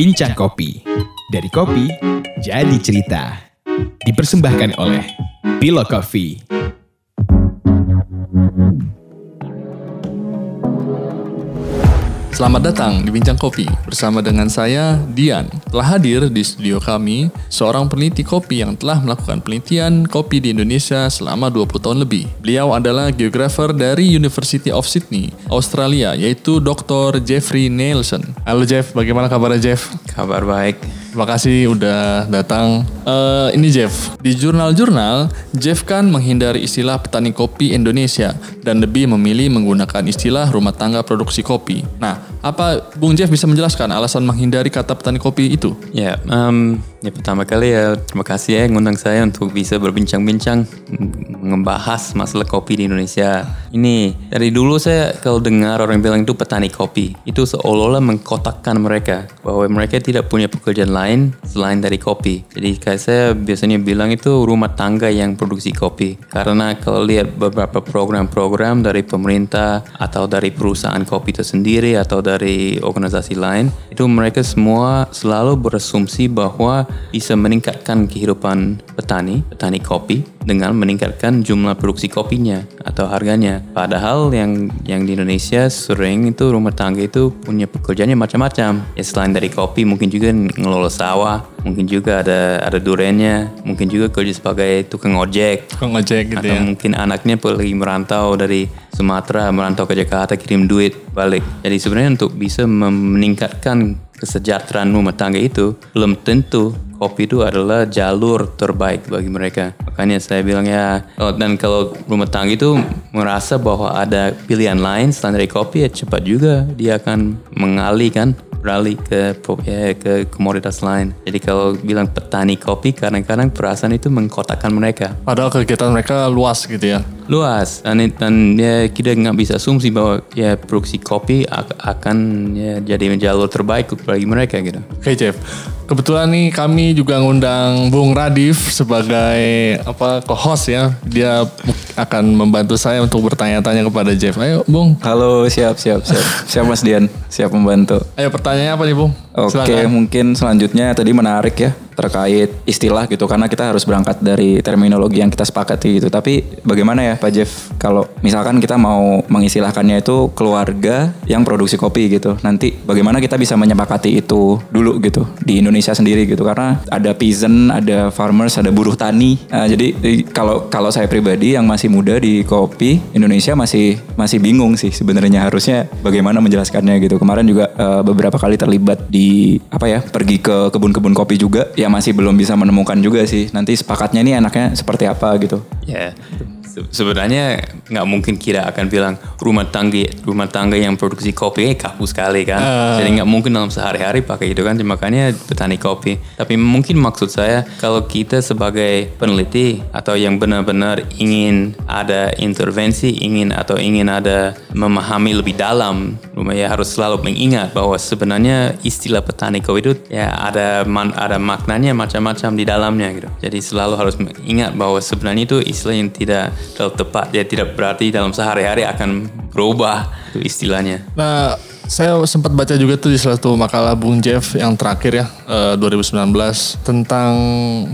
Bincang Kopi. Dari kopi, jadi cerita. Dipersembahkan oleh Bilo Coffee. Selamat datang di Bincang Kopi bersama dengan saya Dian. Telah hadir di studio kami seorang peneliti kopi yang telah melakukan penelitian kopi di Indonesia selama 20 tahun lebih. Beliau adalah geografer dari University of Sydney, Australia, yaitu Dr. Jeffrey Nelson. Halo Jeff, bagaimana kabarnya Jeff? Kabar baik. Terima kasih udah datang. Eh, ini Jeff. Di jurnal-jurnal, Jeff kan menghindari istilah petani kopi Indonesia dan lebih memilih menggunakan istilah rumah tangga produksi kopi. Nah, apa Bung Jeff bisa menjelaskan alasan menghindari kata petani kopi itu? Ya, em, ya pertama kali ya terima kasih ya ngundang saya untuk bisa berbincang-bincang membahas masalah kopi di Indonesia. Ini dari dulu saya kalau dengar orang bilang itu petani kopi, itu seolah-olah mengkotakkan mereka bahwa mereka tidak punya pekerjaan lain selain dari kopi. Jadi kayak saya biasanya bilang itu rumah tangga yang produksi kopi. Karena kalau lihat beberapa program-program dari pemerintah atau dari perusahaan kopi itu sendiri atau dari organisasi lain, itu mereka semua selalu berasumsi bahwa bisa meningkatkan kehidupan petani, petani kopi dengan meningkatkan jumlah produksi kopinya atau harganya. Padahal yang yang di Indonesia sering itu rumah tangga itu punya pekerjaannya macam-macam. Ya selain dari kopi mungkin juga ngelola sawah, mungkin juga ada ada durennya, mungkin juga kerja sebagai tukang ojek Kok ngojek gitu atau ya? mungkin anaknya pergi merantau dari Sumatera merantau ke Jakarta kirim duit balik. Jadi sebenarnya untuk bisa meningkatkan kesejahteraan rumah tangga itu belum tentu kopi itu adalah jalur terbaik bagi mereka. Makanya saya bilang ya kalau- dan kalau rumah tangga itu merasa bahwa ada pilihan lain selain dari kopi ya cepat juga dia akan mengalihkan beralih ke ya, ke komoditas lain. Jadi kalau bilang petani kopi kadang-kadang perasaan itu mengkotakkan mereka Padahal kegiatan mereka luas gitu ya. luas dan, dan ya kita nggak bisa asumsi bahwa ya produksi kopi ak- akan ya jadi jalur terbaik bagi mereka gitu. Oke Jeff, kebetulan nih kami juga ngundang Bung Radif sebagai apa co-host ya. Dia akan membantu saya untuk bertanya-tanya kepada Jeff. Ayo Bung, Halo, siap, siap, siap. Siap Mas Dian, siap membantu. ayo pertanyaannya apa nih Bung? Oke, Silakan. mungkin selanjutnya tadi menarik ya terkait istilah gitu karena kita harus berangkat dari terminologi yang kita sepakati gitu. Tapi bagaimana ya Pak Jeff kalau misalkan kita mau mengistilahkannya itu keluarga yang produksi kopi gitu. Nanti bagaimana kita bisa menyepakati itu dulu gitu di Indonesia sendiri gitu karena ada peasant, ada farmers, ada buruh tani. Nah, jadi eh, kalau kalau saya pribadi yang masih muda di kopi Indonesia masih masih bingung sih sebenarnya harusnya bagaimana menjelaskannya gitu. Kemarin juga eh, beberapa kali terlibat di apa ya pergi ke kebun-kebun kopi juga masih belum bisa menemukan juga sih. Nanti sepakatnya ini enaknya seperti apa gitu. Ya se- sebenarnya nggak mungkin kita akan bilang rumah tangga rumah tangga yang produksi kopi eh, kaku sekali kan. Jadi nggak mungkin dalam sehari-hari pakai itu kan. Makanya petani kopi. Tapi mungkin maksud saya kalau kita sebagai peneliti atau yang benar-benar ingin ada intervensi, ingin atau ingin ada memahami lebih dalam, ya harus selalu mengingat bahwa sebenarnya istilah petani kopi itu ya ada man- ada maknanya macam-macam di dalamnya gitu. Jadi selalu harus ingat bahwa sebenarnya itu istilah yang tidak terlalu tepat. Dia tidak berarti dalam sehari-hari akan berubah itu istilahnya. Nah, saya sempat baca juga tuh di salah satu makalah Bung Jeff yang terakhir ya, eh, 2019 tentang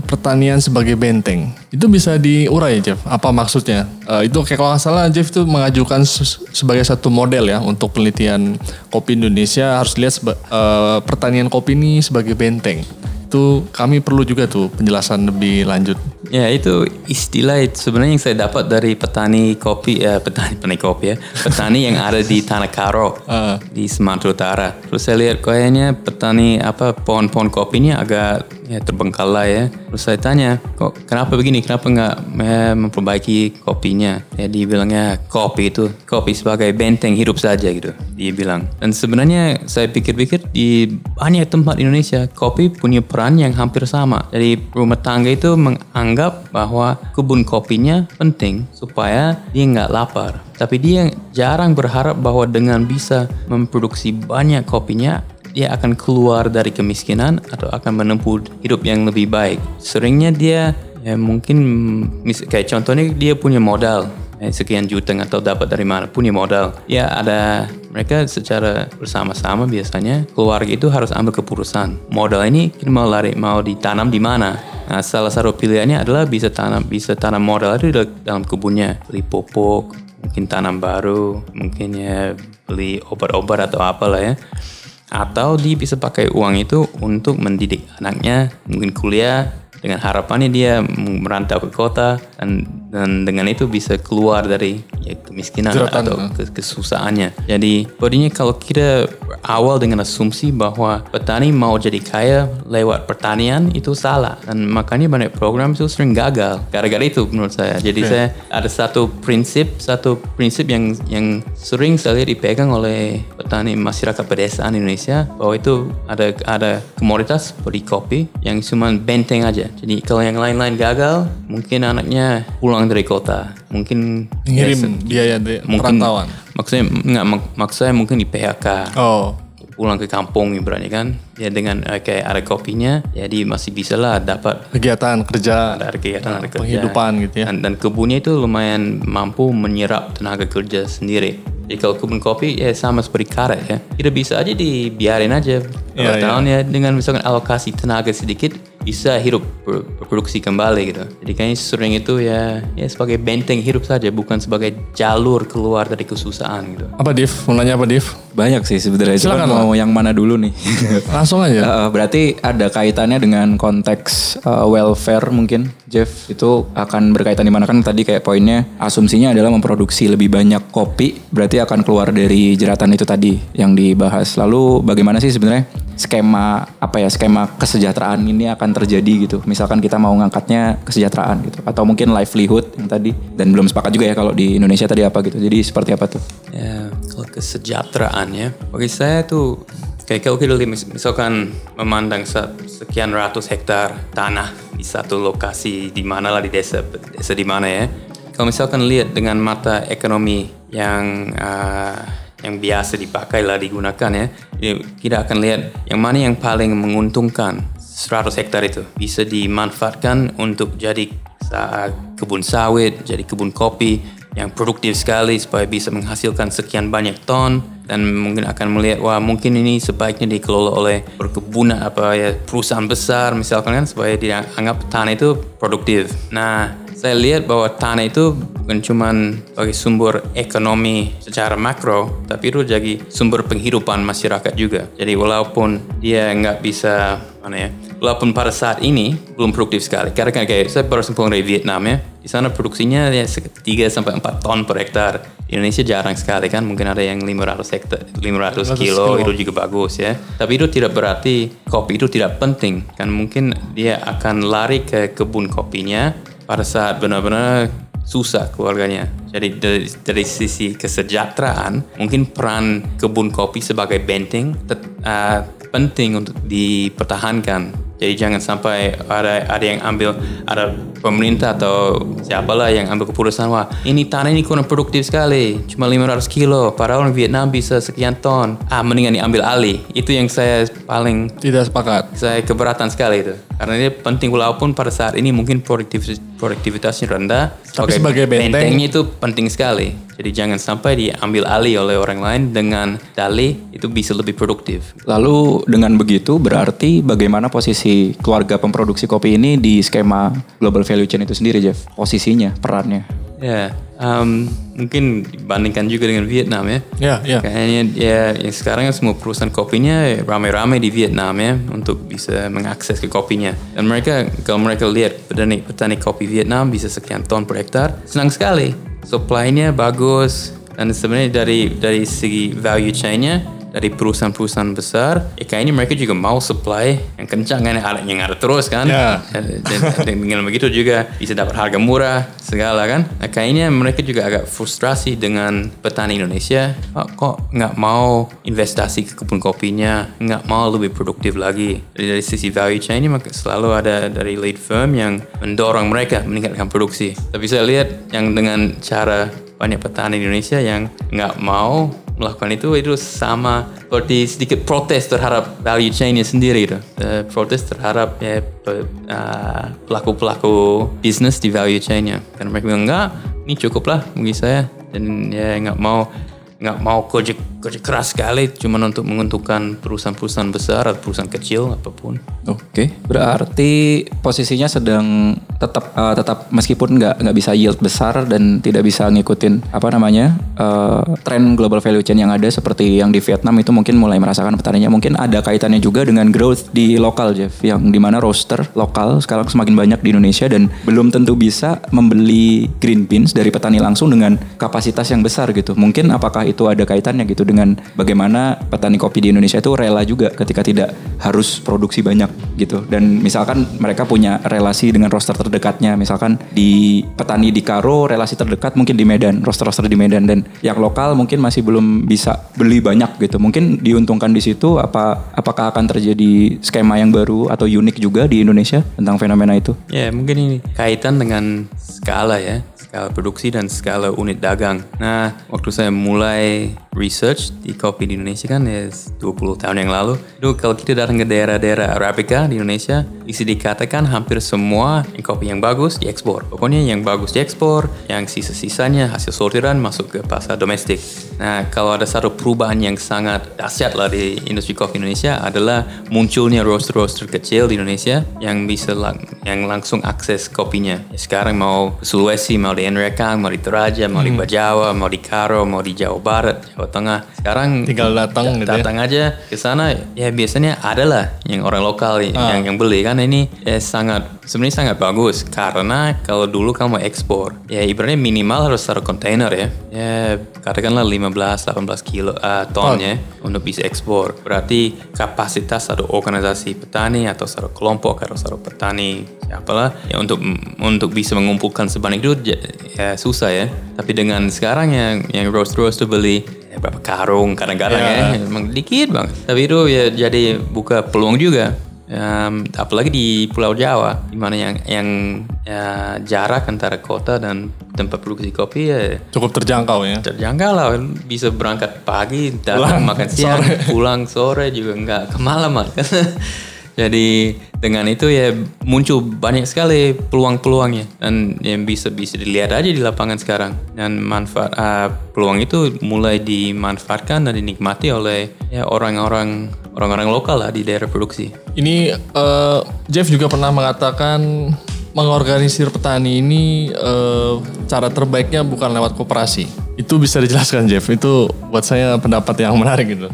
pertanian sebagai benteng. Itu bisa diurai Jeff, apa maksudnya? Eh, itu kayak kalau nggak salah Jeff itu mengajukan se- sebagai satu model ya untuk penelitian kopi Indonesia harus lihat eh, pertanian kopi ini sebagai benteng. Itu kami perlu juga tuh penjelasan lebih lanjut. Ya itu istilah itu sebenarnya yang saya dapat dari petani kopi ya petani petani kopi ya petani yang ada di Tanah Karo Ah. di Sumatera Utara. Terus saya lihat kayaknya petani apa pohon-pohon kopinya agak ya terbengkalai ya. Terus saya tanya kok kenapa begini kenapa nggak eh, memperbaiki kopinya? Ya dia bilang ya kopi itu kopi sebagai benteng hidup saja gitu dia bilang. Dan sebenarnya saya pikir-pikir di banyak tempat di Indonesia kopi punya peran yang hampir sama. Jadi rumah tangga itu menganggap bahwa kebun kopinya penting supaya dia nggak lapar. Tapi dia jarang berharap bahwa dengan bisa memproduksi banyak kopinya dia akan keluar dari kemiskinan atau akan menempuh hidup yang lebih baik. Seringnya dia ya mungkin kayak contohnya dia punya modal eh, sekian juta tahu dapat dari mana punya modal. Ya ada mereka secara bersama-sama biasanya keluarga itu harus ambil keputusan. Modal ini mau lari mau ditanam di mana. Nah, salah satu pilihannya adalah bisa tanam bisa tanam modal itu dalam kebunnya, beli pupuk, mungkin tanam baru, mungkin ya beli obat-obat atau apalah ya. Atau dia bisa pakai uang itu untuk mendidik anaknya, mungkin kuliah, dengan harapannya dia merantau ke kota dan dan dengan itu bisa keluar dari ya, kemiskinan Jeratan, atau ke- kesusahannya. Jadi bodinya kalau kita awal dengan asumsi bahwa petani mau jadi kaya lewat pertanian itu salah dan makanya banyak program itu sering gagal gara-gara itu menurut saya. Jadi Oke. saya ada satu prinsip satu prinsip yang yang sering saya lihat dipegang oleh petani masyarakat pedesaan Indonesia bahwa itu ada ada komoditas seperti kopi yang cuma benteng aja. Jadi kalau yang lain-lain gagal, mungkin anaknya pulang dari kota, mungkin ya, Ngirim se- biaya di mungkin perantauan. maksudnya nggak mak- maksudnya mungkin di PHK Oh, pulang ke kampung ibaratnya kan. Ya dengan eh, kayak ada kopinya jadi masih bisa lah dapat kegiatan kerja, ada kegiatan ada kerja. penghidupan gitu ya. dan, dan kebunnya itu lumayan mampu menyerap tenaga kerja sendiri. Jadi kalau kebun kopi ya sama seperti karet ya. Kita bisa aja dibiarin aja. Iya, berapa iya. tahun ya dengan misalkan alokasi tenaga sedikit bisa hidup berproduksi kembali gitu jadi kayaknya sering itu ya ya sebagai benteng hidup saja bukan sebagai jalur keluar dari kesusahan gitu Apa Div? Mau nanya apa Div? Banyak sih sebenarnya. Cuman Silakan, mau yang mana dulu nih? Langsung aja. Eh, berarti ada kaitannya dengan konteks eh, welfare mungkin, Jeff. Itu akan berkaitan di mana kan tadi kayak poinnya asumsinya adalah memproduksi lebih banyak kopi, berarti akan keluar dari jeratan itu tadi yang dibahas. Lalu bagaimana sih sebenarnya skema apa ya skema kesejahteraan ini akan terjadi gitu. Misalkan kita mau ngangkatnya kesejahteraan gitu atau mungkin livelihood yang tadi dan belum sepakat juga ya kalau di Indonesia tadi apa gitu. Jadi seperti apa tuh? Ya, kalau kesejahteraan ya. Bagi saya tuh kayak kalau kita lihat mis- misalkan memandang se- sekian ratus hektar tanah di satu lokasi di mana lah di desa desa di mana ya. Kalau misalkan lihat dengan mata ekonomi yang ah, yang biasa dipakai lah digunakan ya, ya, kita akan lihat yang mana yang paling menguntungkan 100 hektar itu bisa dimanfaatkan untuk jadi kebun sawit, jadi kebun kopi yang produktif sekali supaya bisa menghasilkan sekian banyak ton dan mungkin akan melihat wah mungkin ini sebaiknya dikelola oleh perkebunan apa ya perusahaan besar misalkan kan supaya dianggap tanah itu produktif. Nah, saya lihat bahwa tanah itu bukan cuma sebagai sumber ekonomi secara makro, tapi itu jadi sumber penghidupan masyarakat juga. Jadi walaupun dia nggak bisa mana ya, walaupun pada saat ini belum produktif sekali. Karena kan kayak saya baru pulang dari Vietnam ya, di sana produksinya ya 3 sampai 4 ton per hektar. Di Indonesia jarang sekali kan, mungkin ada yang 500 hektar, 500 kilo, kilo. itu juga bagus ya. Tapi itu tidak berarti kopi itu tidak penting. Kan mungkin dia akan lari ke kebun kopinya pada saat benar-benar susah keluarganya. Jadi dari, dari sisi kesejahteraan, mungkin peran kebun kopi sebagai benteng tet- uh, penting untuk dipertahankan. Jadi jangan sampai ada ada yang ambil ada pemerintah atau siapalah yang ambil keputusan wah ini tanah ini kurang produktif sekali cuma 500 kilo padahal orang Vietnam bisa sekian ton. Ah mendingan diambil alih. Itu yang saya paling Tidak sepakat. saya keberatan sekali itu. Karena ini penting walaupun pada saat ini mungkin produktif produktivitasnya rendah. Tapi sebagai benteng- bentengnya itu penting sekali. Jadi jangan sampai diambil alih oleh orang lain dengan dalih itu bisa lebih produktif. Lalu dengan begitu berarti bagaimana posisi keluarga pemproduksi kopi ini di skema global value chain itu sendiri, Jeff? Posisinya, perannya. ya em, mungkin dibandingkan juga dengan Vietnam ya Ya, ya. Kayaknya ya yang sekarang kan semua perusahaan kopinya ramai-ramai di Vietnam ya untuk bisa mengakses ke kopinya. Dan mereka kalau mereka lihat petani petani kopi Vietnam bisa sekian ton per hektar, senang sekali. Supply-nya bagus dan sebenarnya dari dari segi value chain-nya dari perusahaan-perusahaan besar, ya kayaknya mereka juga mau supply yang kencang kan, yang ada terus kan. Ya. Dan, dan dengan begitu juga bisa dapat harga murah segala kan. Nah, kayaknya mereka juga agak frustrasi dengan petani Indonesia. Kok, kok nggak mau investasi ke kebun kopinya, nggak mau lebih produktif lagi. Jadi dari sisi value chain ini maka selalu ada dari lead firm yang mendorong mereka meningkatkan produksi. Tapi saya lihat yang dengan cara banyak petani Indonesia yang nggak mau melakukan itu itu sama seperti sedikit protes terhadap value chain-nya sendiri itu. Eh, protes terhadap ya ah, pelaku-pelaku bisnis di value chain-nya. Karena mereka bilang enggak, ini cukup lah bagi saya dan ya nggak mau nggak mau kerja kerja keras sekali cuma untuk menguntungkan perusahaan-perusahaan besar atau perusahaan kecil apa pun. Oke, berarti posisinya sedang tetap eh, tetap meskipun nggak nggak bisa yield besar dan tidak bisa ngikutin apa namanya eh, tren global value chain yang ada seperti yang di Vietnam itu mungkin mulai merasakan petaninya mungkin ada kaitannya juga dengan growth di lokal Jeff yang di mana roaster lokal sekarang semakin banyak di Indonesia dan belum tentu bisa membeli green beans dari petani langsung dengan kapasitas yang besar gitu. Mungkin apakah itu ada kaitannya gitu dengan bagaimana petani kopi di Indonesia itu rela juga ketika tidak harus produksi banyak gitu. Dan misalkan mereka punya relasi dengan roster terdekatnya. Misalkan di petani di Karo relasi terdekat mungkin di Medan roster-roster di Medan. Dan yang lokal mungkin masih belum bisa beli banyak gitu. Mungkin diuntungkan di situ apa apakah akan terjadi skema yang baru atau unik juga di Indonesia tentang fenomena itu? Ya mungkin ini kaitan dengan skala ya, skala produksi dan skala unit dagang. Nah, waktu saya mulai research di kopi di Indonesia kan ya 20 tahun yang lalu, itu kalau kita datang ke daerah-daerah Arabica di Indonesia, bisa dikatakan hampir semua kopi yang bagus diekspor. Pokoknya yang bagus diekspor, yang sisa-sisanya hasil sortiran masuk ke pasar domestik. Nah, kalau ada satu perubahan yang sangat dahsyat lah di industri kopi Indonesia adalah munculnya roaster-roaster kecil di Indonesia yang bisa lang- yang langsung akses kopinya. Ya, sekarang mau Sulawesi, mau di Nrekang, mau di Toraja, mau di Bajawa, mau di Karo, mau di Jawa Barat, Jawa Tengah. Sekarang Tinggal datang gitu ya. datang aja ke sana ya biasanya adalah yang orang lokal yang yang beli kan ini ya sangat sebenarnya sangat bagus. Karena kalau dulu kamu ekspor ya ibaratnya minimal harus taruh kontainer ya. Ya katakanlah 15 18 kilo uh, ton ya untuk bisa ekspor. Berarti kapasitas satu organisasi petani atau satu kelompok atau satu petani siapalah ya untuk untuk bisa mengumpulkan sebanyak itu ya susah ya. Tapi dengan sekarang yang yang roast roast tuh beli ya berapa karung kadang-kadang Ya. ya emang dikit banget. Tapi itu ya jadi buka peluang juga Em, apalagi di Pulau Jawa di mana yang yang ya, jarak antara kota dan tempat produksi kopi ya Cukup terjangkau ya. terjangkau lah bisa berangkat pagi datang Pulang makan siang pulang sore juga nggak kemalaman jadi dengan itu ya muncul banyak sekali peluang-peluangnya dan yang bisa bisa dilihat aja di lapangan sekarang dan manfaat ah, peluang itu mulai dimanfaatkan dan dinikmati oleh ya orang-orang orang-orang lokal lah di daerah produksi. Ini eh, Jeff juga pernah mengatakan mengorganisir petani ini eh, cara terbaiknya bukan lewat koperasi. Itu bisa dijelaskan Jeff. Itu buat saya pendapat yang menarik gitu.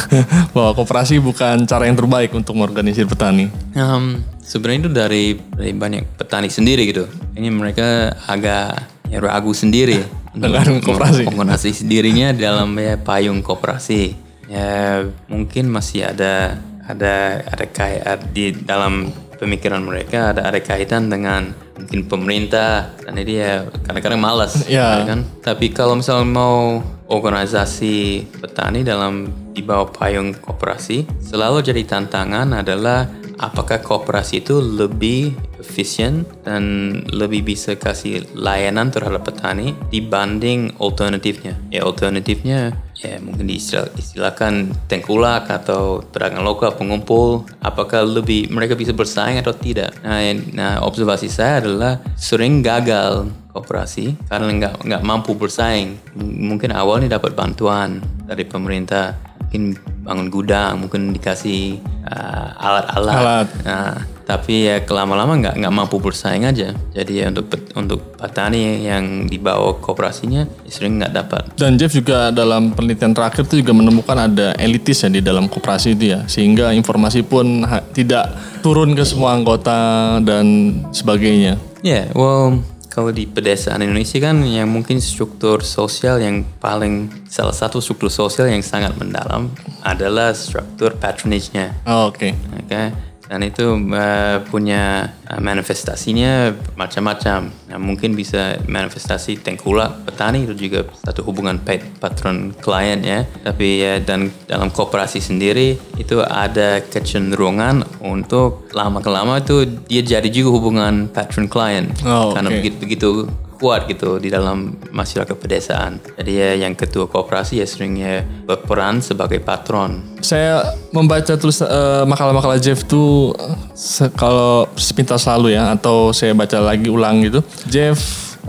Bahwa koperasi bukan cara yang terbaik untuk mengorganisir petani. Um, sebenarnya itu dari, dari banyak petani sendiri gitu. Ini mereka agak ya, ragu sendiri Dengan koperasi. Koperasi sendirinya dalam ya, payung koperasi. Ya mungkin masih ada ada ada kayak di dalam pemikiran mereka ada ada kaitan dengan mungkin pemerintah dan ini ya kadang-kadang malas Ya. kan. Tapi kalau misalnya mau organisasi petani dalam di bawah payung koperasi, selalu jadi tantangan adalah apakah koperasi itu lebih efisien dan lebih bisa kasih layanan terhadap petani dibanding alternatifnya. Ya alternatifnya ya mungkin diistilah- istilahkan tengkulak atau pedagang lokal pengumpul. Apakah lebih mereka bisa bersaing atau tidak? Nah, nah observasi saya adalah sering gagal koperasi karena nggak nggak mampu bersaing. Mungkin awalnya dapat bantuan dari pemerintah mungkin bangun gudang mungkin dikasih uh, alat-alat Alat. Nah, tapi ya kelama-lama nggak nggak mampu bersaing aja jadi ya untuk untuk petani yang dibawa kooperasinya ya sering nggak dapat Dan Jeff juga dalam penelitian terakhir itu juga menemukan ada elitis ya di dalam koperasi itu ya. Sehingga informasi pun ha- tidak turun ke semua anggota dan sebagainya. Ya, well, kalau di pedesaan Indonesia kan yang mungkin struktur sosial yang paling salah satu struktur sosial yang sangat mendalam adalah struktur patronage-nya. Oh, Oke. Oke. Dan itu eh, punya eh, manifestasinya macam-macam. Nah, mungkin bisa manifestasi tengkulak petani itu juga satu hubungan pat- patron klien ya. Tapi ya dan dalam kooperasi sendiri itu ada kecenderungan untuk lama kelama itu dia jadi juga hubungan patron klien. Oh, Karena oke. begitu begitu kuat gitu di dalam masyarakat pedesaan. Jadi ya yang ketua kooperasi ya seringnya berperan sebagai patron. Saya membaca tulis eh, makalah-makalah Jeff tuh eh, kalau sepintas lalu ya atau saya baca lagi ulang gitu. Jeff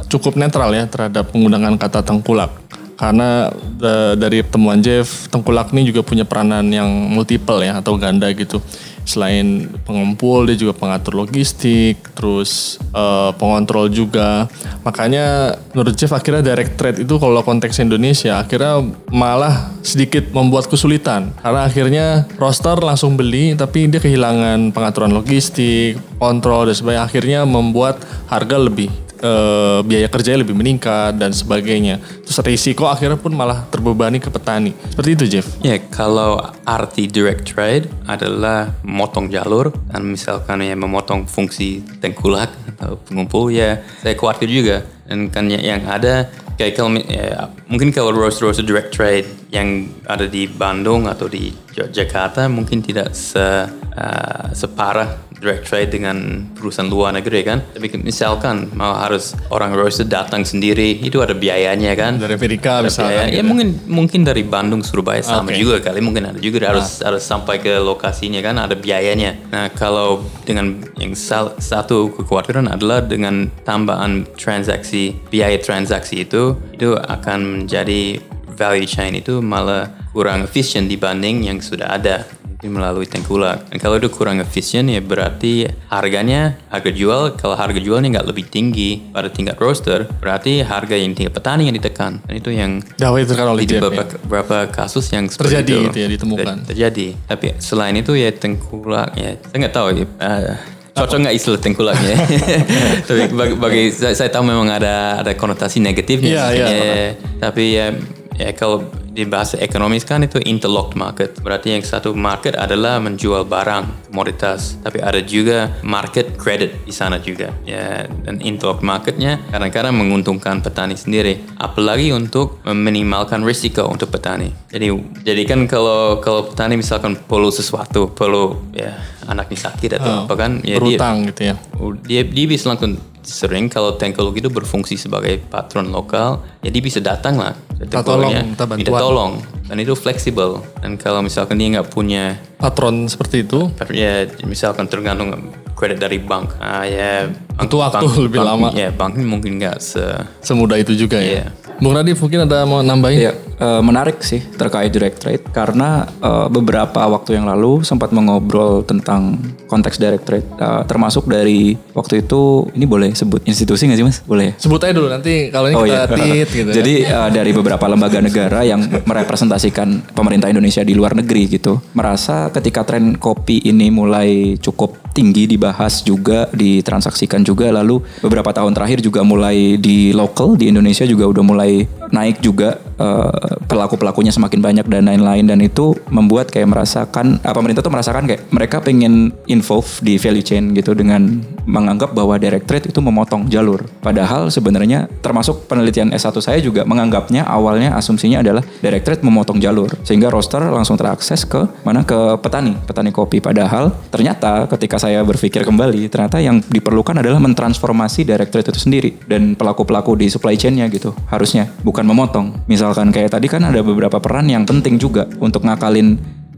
cukup netral ya terhadap penggunaan kata tengkulak. Karena da- dari temuan Jeff, tengkulak ini juga punya peranan yang multiple ya atau ganda gitu. Selain pengumpul, dia juga pengatur logistik, terus eh, pengontrol juga. Makanya menurut Jeff akhirnya direct trade itu kalau konteks Indonesia akhirnya malah sedikit membuat kesulitan. Karena akhirnya roster langsung beli tapi dia kehilangan pengaturan logistik, kontrol dan sebagainya. Akhirnya membuat harga lebih eh, biaya kerjanya lebih meningkat dan sebagainya. Terus risiko akhirnya pun malah terbebani ke petani. Seperti itu Jeff. Ya, kalau arti direct trade adalah memotong jalur dan misalkan ya memotong fungsi tengkulak atau pengumpul ya saya khawatir juga dan kan ya- yang ada kayak kalau ya, mungkin kalau roaster roaster direct trade yang ada di Bandung atau di Ja- Jakarta mungkin tidak se uh, separah direct trade dengan perusahaan luar negeri kan tapi misalkan mau harus orang roaster datang sendiri itu ada biayanya kan Dari Amerika ada misalnya. biaya. Ya gitu. mungkin mungkin dari Bandung Surabaya sama Oke. juga kali mungkin ada juga harus harus sampai ke lokasinya kan ada biayanya. Nah kalau dengan yang sal- satu kekhawatiran adalah dengan tambahan transaksi biaya transaksi itu itu akan menjadi value chain itu malah kurang efisien dibanding yang sudah ada melalui tengkulak. Dan kalau itu kurang efisien ya berarti harganya harga jual kalau harga jualnya nggak lebih tinggi pada tingkat roaster berarti harga yang tingkat petani yang ditekan dan itu yang ditekan oleh di beberapa, ya. beberapa kasus yang Terjadi itu gitu ya, ditemukan. Ter- terjadi tapi selain itu ya tengkulak ya saya nggak tahu ya eh, cocok nggak istilah tengkulak ya tapi bagi, bagi saya, saya tahu memang ada ada konotasi negatifnya Iya, iya. Ya, tapi ya ya kalau di bahasa ekonomis kan itu interlocked market. Berarti yang satu market adalah menjual barang komoditas. Tapi ada juga market credit di sana juga. Ya dan interlocked marketnya kadang-kadang menguntungkan petani sendiri. Apalagi untuk meminimalkan risiko untuk petani. Jadi jadi kan kalau kalau petani misalkan perlu sesuatu perlu ya anaknya sakit atau apa kan ya dia, Berutang gitu ya. Oh, dia dia bisa langsung sering kalau tengkulak itu berfungsi sebagai patron lokal ya dia bisa datang lah. Minta tolong, minta. Tolong dan itu fleksibel dan kalau misalkan dia nggak punya Patron seperti itu. ya misalkan tergantung kredit dari bank ah ya bank, Butuh waktu lebih bank- lama. ya bank mungkin nggak se Semudah itu juga ya. Iya. Bung Radif mungkin ada mau nambahin? Eh, menarik sih terkait direct trade karena eh, beberapa waktu yang lalu sempat mengobrol tentang konteks direct trade, Eh, termasuk dari waktu itu ini boleh sebut institusi nggak sih mas? Boleh. ya? Sebut aja dulu nanti kalau ini Oh kita iya. tit gitu ya. Jadi dari beberapa lembaga negara yang merepresentasikan pemerintah Indonesia di luar negeri gitu, merasa ketika tren kopi ini mulai cukup tinggi dibahas juga, ditransaksikan juga, lalu beberapa tahun terakhir juga mulai di local di Indonesia juga udah mulai naik juga eh, pelaku-pelakunya semakin banyak dan lain-lain dan itu membuat kayak merasakan, ah, pemerintah tuh merasakan kayak mereka pengen involve di value chain gitu dengan menganggap bahwa direct trade itu memotong jalur. Padahal sebenarnya termasuk penelitian S1 saya juga menganggapnya awalnya asumsinya adalah direct trade memotong jalur sehingga roster langsung terakses ke mana ke petani, petani kopi. Padahal ternyata ketika saya berpikir kembali ternyata yang diperlukan adalah mentransformasi direct trade itu sendiri dan pelaku-pelaku di supply chain-nya gitu harusnya bukan memotong. Misalkan kayak tadi kan ada beberapa peran yang penting juga untuk ngakalin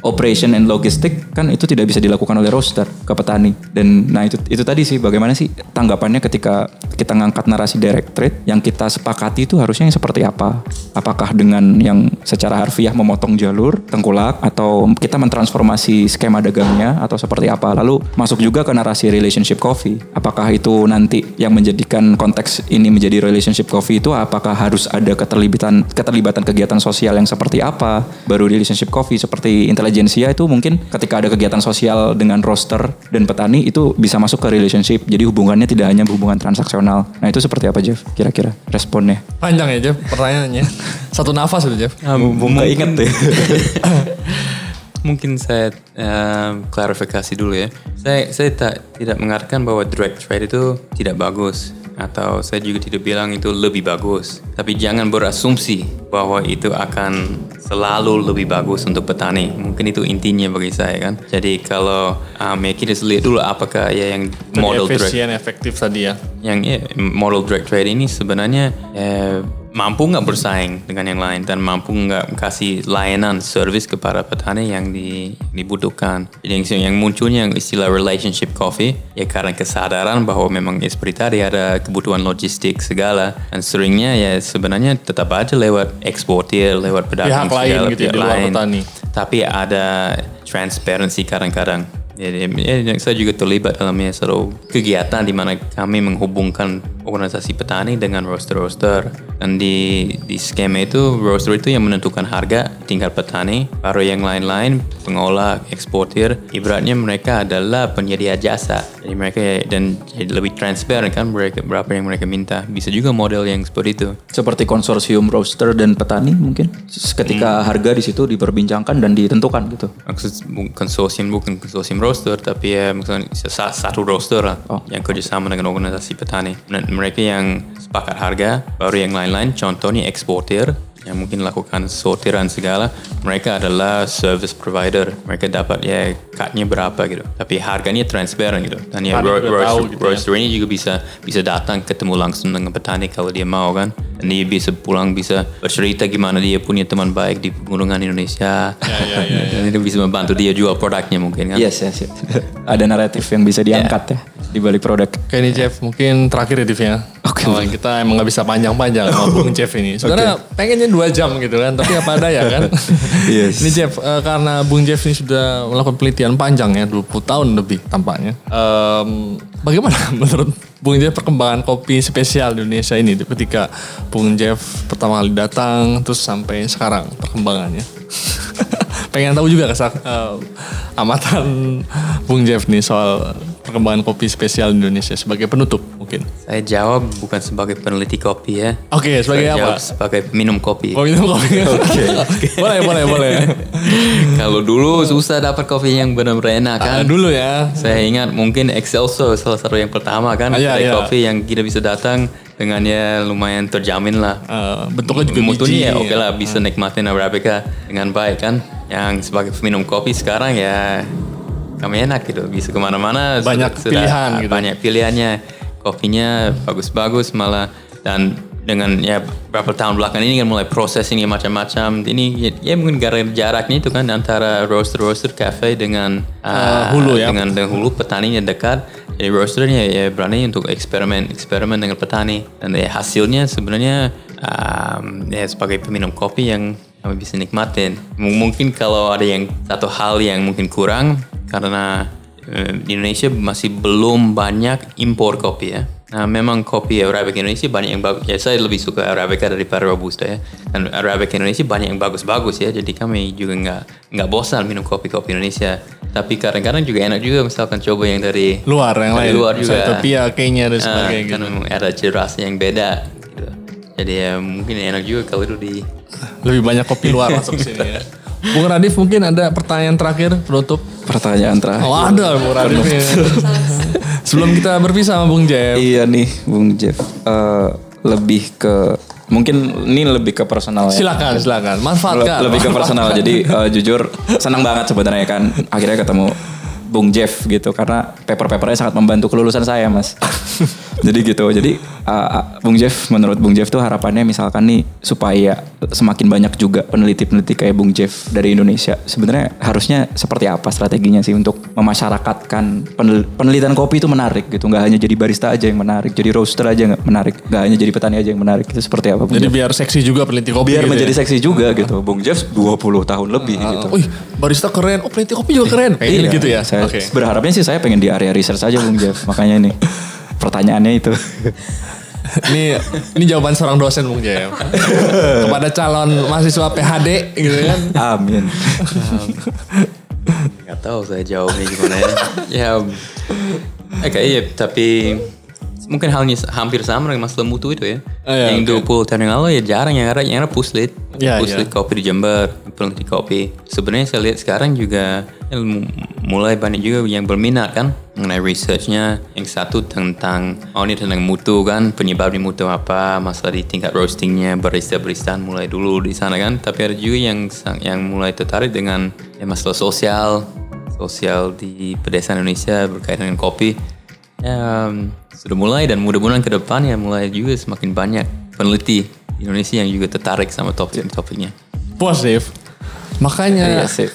operation and logistik kan itu tidak bisa dilakukan oleh roaster ke petani. Dan nah itu itu tadi sih bagaimana sih tanggapannya ketika kita ngangkat narasi direct trade yang kita sepakati itu harusnya yang seperti apa? Apakah dengan yang secara harfiah memotong jalur tengkulak atau kita mentransformasi skema dagangnya atau seperti apa? Lalu masuk juga ke narasi relationship coffee. Apakah itu nanti yang menjadikan konteks ini menjadi relationship coffee itu? Apakah harus ada keterlibatan keterlibatan kegiatan sosial yang seperti apa? Baru relationship coffee seperti intelijensia itu mungkin ketika ada kegiatan sosial dengan roster dan petani itu bisa masuk ke relationship jadi hubungannya tidak hanya hubungan transaksional nah itu seperti apa Jeff kira-kira responnya Panjang ya Jeff pertanyaannya. Satu nafas itu Jeff. Bunga inget deh Mungkin saya eh, klarifikasi dulu ya. Saya saya tak tidak mengatakan bahwa direct trade itu tidak bagus atau saya juga tidak bilang itu lebih bagus. Tapi jangan berasumsi bahwa itu akan selalu lebih bagus untuk petani. Mungkin itu intinya bagi saya kan. Jadi kalau um, ya kita lihat dulu apakah ya yang model direct efisien efektif tadi ya. yang ya, model direct trade ini sebenarnya eh, mampu nggak bersaing dengan yang lain dan mampu nggak kasih layanan service kepada petani yang di, dibutuhkan. Jadi yang, yang munculnya yang istilah relationship coffee ya karena kesadaran bahwa memang ya seperti tadi ada kebutuhan logistik segala dan seringnya ya sebenarnya tetap aja lewat eksportir, lewat pedagang Pihak lain segala, gitu ya, pihak di luar lain. petani. Tapi ada transparansi kadang-kadang. Jadi ya, saya juga terlibat dalam ya, suatu kegiatan di mana kami menghubungkan organisasi petani dengan roaster-roaster. Dan di, di skema itu, roaster itu yang menentukan harga tingkat petani, baru yang lain-lain, pengolah, eksportir, ibaratnya mereka adalah penyedia jasa. Jadi mereka dan jadi lebih transparan kan mereka berapa yang mereka minta. Bisa juga model yang seperti itu. Seperti konsorsium roaster dan petani mungkin. Ketika Hmm. harga di situ diperbincangkan dan ditentukan gitu. konsorsium bukan konsorsium roaster tapi ya misalnya sa- satu roaster lah Oh. yang kerjasama dengan organisasi petani. Dan mereka yang sepakat harga baru yang lain-lain contohnya eksportir yang mungkin lakukan sortiran segala mereka adalah service provider. Mereka dapat ya cutnya berapa gitu. Tapi harganya transparan gitu. Dan ya roaster, gitu ya. roaster ini juga bisa bisa datang ketemu langsung dengan petani kalau dia mau kan dia bisa pulang bisa bercerita gimana dia punya teman baik di pegunungan Indonesia dan itu bisa membantu dia jual produknya mungkin kan Yes, yes, yes. Ada naratif yang bisa diangkat ya di balik produk. Oke nih Jeff, mungkin terakhir ya ya. Oke. Oh, kita emang nggak bisa panjang-panjang sama Bung Jeff ini. Sebenarnya pengennya dua jam gitu kan, tapi apa ada ya kan. Yes. ini Jeff, eh, karena Bung Jeff ini sudah melakukan penelitian panjang ya, 20 tahun lebih tampaknya. Em, bagaimana menurut Bung Jeff perkembangan kopi spesial di Indonesia ini ketika Bung Jeff pertama kali datang, terus sampai sekarang perkembangannya. Pengen tahu juga kesak eh, amatan Bung Jeff nih soal perkembangan kopi spesial Indonesia sebagai penutup mungkin. saya jawab bukan sebagai peneliti kopi ya Oke, sebagai saya apa? jawab sebagai minum kopi Oh minum kopi. Oke. boleh, boleh, boleh. kalau dulu susah dapat kopi yang benar-benar enak kan Ah, dulu ya. Saya ingat mungkin Excelso salah satu yang pertama kan Ah, iya, iya. kopi yang kita bisa datang dengan ya lumayan terjamin lah. Eh, bentuknya juga Mutunya ya oke lah bisa nikmatin Arabica dengan baik kan. Yang sebagai peminum kopi sekarang ya kami enak gitu bisa ke mana-mana Banyak sudah- pilihan gitu. banyak pilihannya kopinya bagus-bagus malah dan dengan ya berapa tahun belakangan ini kan mulai processing macam-macam ini ya, ya mungkin gara jaraknya itu kan antara roaster roaster cafe dengan uh, hulu ya. dengan dengan hulu petaninya dekat jadi roasternya ya berani untuk eksperimen eksperimen dengan petani dan ya hasilnya sebenarnya um, ya sebagai peminum kopi yang kami bisa nikmatin M- mungkin kalau ada yang satu hal yang mungkin kurang karena eh, di Indonesia masih belum banyak impor kopi ya Nah, memang kopi Arabica Indonesia banyak yang bagus. Ya, saya lebih suka Arabica daripada Robusta ya. Dan Arabica Indonesia banyak yang bagus-bagus ya. Jadi kami juga nggak nggak bosan minum kopi-kopi Indonesia. Tapi kadang-kadang juga enak juga misalkan coba yang dari Luar yang dari lain. luar juga. Misalnya Ethiopia, Kenya dan Ah, sebagainya kan gitu. memang ada yang beda. Gitu. Jadi ya mungkin enak juga kalau itu di Lebih banyak kopi luar masuk sini ya. Bung Radif mungkin ada pertanyaan terakhir penutup. Pertanyaan terakhir. Oh ada Bung Radif ini. Sebelum kita berpisah sama Bung Jeff. Iya nih, Bung Jeff. Eh, lebih ke mungkin ini lebih ke personal ya. Silakan, silakan. Manfaatkan. lebih ke personal. Jadi eh, jujur senang banget sebenarnya kan akhirnya ketemu Bung Jeff gitu karena paper-papernya sangat membantu kelulusan saya mas. jadi gitu. Jadi uh, uh, Bung Jeff menurut Bung Jeff tuh harapannya misalkan nih supaya semakin banyak juga peneliti-peneliti kayak Bung Jeff dari Indonesia. Sebenarnya harusnya seperti apa strateginya sih untuk memasyarakatkan penel- penelitian kopi itu menarik gitu. Nggak hanya jadi barista aja yang menarik, jadi roaster aja nggak menarik, nggak hanya jadi petani aja yang menarik. Itu seperti apa Bung Jadi Jeff? biar seksi juga peneliti kopi. Biar gitu menjadi ya. seksi juga gitu. Bung Jeff 20 tahun lebih gitu. Wih, barista keren. Oh, peneliti kopi juga keren. Pengen Iya, gitu ya. Saya Oke. berharapnya sih saya pengen di area research aja Bung Jeff. Makanya ini pertanyaannya itu. Ini ini jawaban seorang dosen Bung Jeff. Kepada calon mahasiswa PhD gitu kan. Amin. nggak tahu saya jawabnya gimana ya. ya, oke iya tapi mungkin halnya hampir sama dengan masalah mutu itu ya. Oh, iya, yang 20 tahun yang lalu ya jarang yang ada yang ada puslit. Iya, puslit iya. kopi di Jember, peneliti kopi. Sebenarnya saya lihat sekarang juga ya, mu- mulai banyak juga yang berminat kan mengenai researchnya. Yang satu tentang oh ini tentang mutu kan penyebab di mutu apa, masalah di tingkat roastingnya, barista baristaan mulai dulu di sana kan. Tapi ada juga yang yang mulai tertarik dengan ya, masalah sosial, sosial di pedesaan Indonesia berkaitan dengan kopi. Ya, um, sudah mulai dan mudah-mudahan ke depan ya mulai juga semakin banyak peneliti Indonesia yang juga tertarik sama topik-topiknya. Dev. Makanya Iya.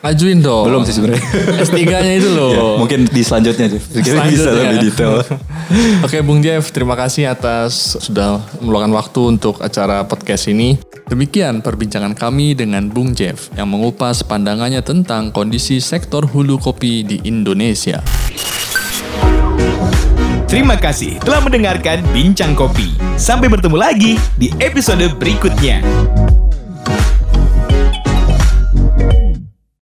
Ajuin dong. Belum sih sebenarnya. S3-nya itu loh. Mungkin di selanjutnya Jeff. Kita bisa Selanjutnya. lebih detail. Oke Bung Jeff, terima kasih atas sudah meluangkan waktu untuk acara podcast ini. Demikian perbincangan kami dengan Bung Jeff yang mengupas pandangannya tentang kondisi sektor hulu kopi di Indonesia. Terima kasih telah mendengarkan Bincang Kopi. Sampai bertemu lagi di episode berikutnya.